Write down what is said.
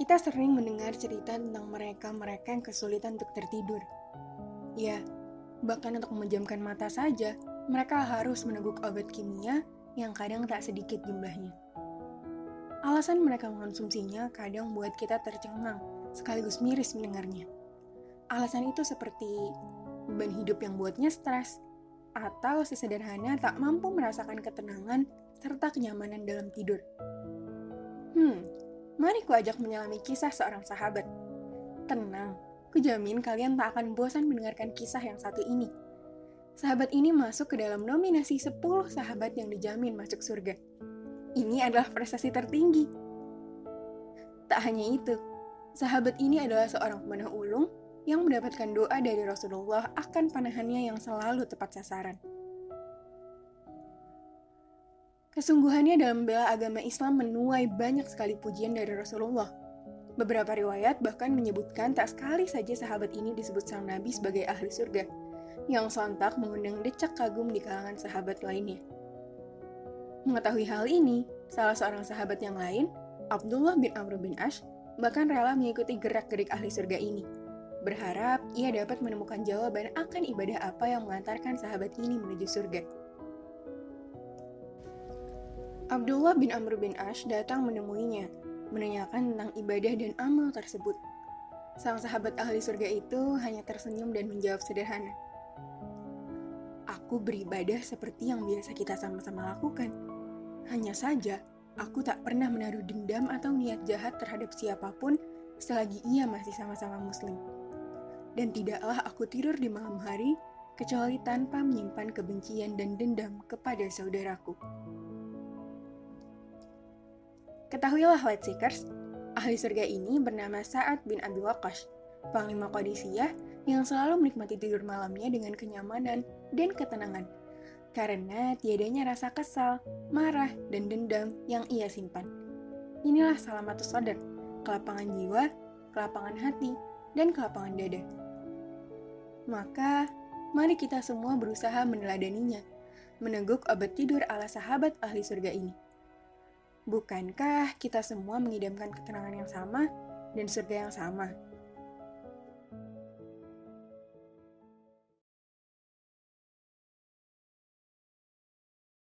Kita sering mendengar cerita tentang mereka-mereka yang kesulitan untuk tertidur. Ya, bahkan untuk memejamkan mata saja, mereka harus meneguk obat kimia yang kadang tak sedikit jumlahnya. Alasan mereka mengonsumsinya kadang membuat kita tercengang, sekaligus miris mendengarnya. Alasan itu seperti beban hidup yang buatnya stres, atau sesederhana tak mampu merasakan ketenangan serta kenyamanan dalam tidur. Hmm, Mari ku ajak menyelami kisah seorang sahabat. Tenang, kujamin kalian tak akan bosan mendengarkan kisah yang satu ini. Sahabat ini masuk ke dalam nominasi 10 sahabat yang dijamin masuk surga. Ini adalah prestasi tertinggi. Tak hanya itu, sahabat ini adalah seorang pemanah ulung yang mendapatkan doa dari Rasulullah akan panahannya yang selalu tepat sasaran. Kesungguhannya dalam bela agama Islam menuai banyak sekali pujian dari Rasulullah. Beberapa riwayat bahkan menyebutkan tak sekali saja sahabat ini disebut sang Nabi sebagai ahli surga, yang sontak mengundang decak kagum di kalangan sahabat lainnya. Mengetahui hal ini, salah seorang sahabat yang lain, Abdullah bin Amr bin Ash, bahkan rela mengikuti gerak-gerik ahli surga ini, berharap ia dapat menemukan jawaban akan ibadah apa yang mengantarkan sahabat ini menuju surga. Abdullah bin Amr bin Ash datang menemuinya, menanyakan tentang ibadah dan amal tersebut. Sang sahabat ahli surga itu hanya tersenyum dan menjawab sederhana. Aku beribadah seperti yang biasa kita sama-sama lakukan. Hanya saja, aku tak pernah menaruh dendam atau niat jahat terhadap siapa pun selagi ia masih sama-sama muslim. Dan tidaklah aku tidur di malam hari kecuali tanpa menyimpan kebencian dan dendam kepada saudaraku. Ketahuilah White Seekers, ahli surga ini bernama Sa'ad bin Abi Waqqash, panglima Qadisiyah yang selalu menikmati tidur malamnya dengan kenyamanan dan ketenangan, karena tiadanya rasa kesal, marah, dan dendam yang ia simpan. Inilah salamatus sadar, kelapangan jiwa, kelapangan hati, dan kelapangan dada. Maka, mari kita semua berusaha meneladaninya, meneguk obat tidur ala sahabat ahli surga ini. Bukankah kita semua mengidamkan ketenangan yang sama dan surga yang sama?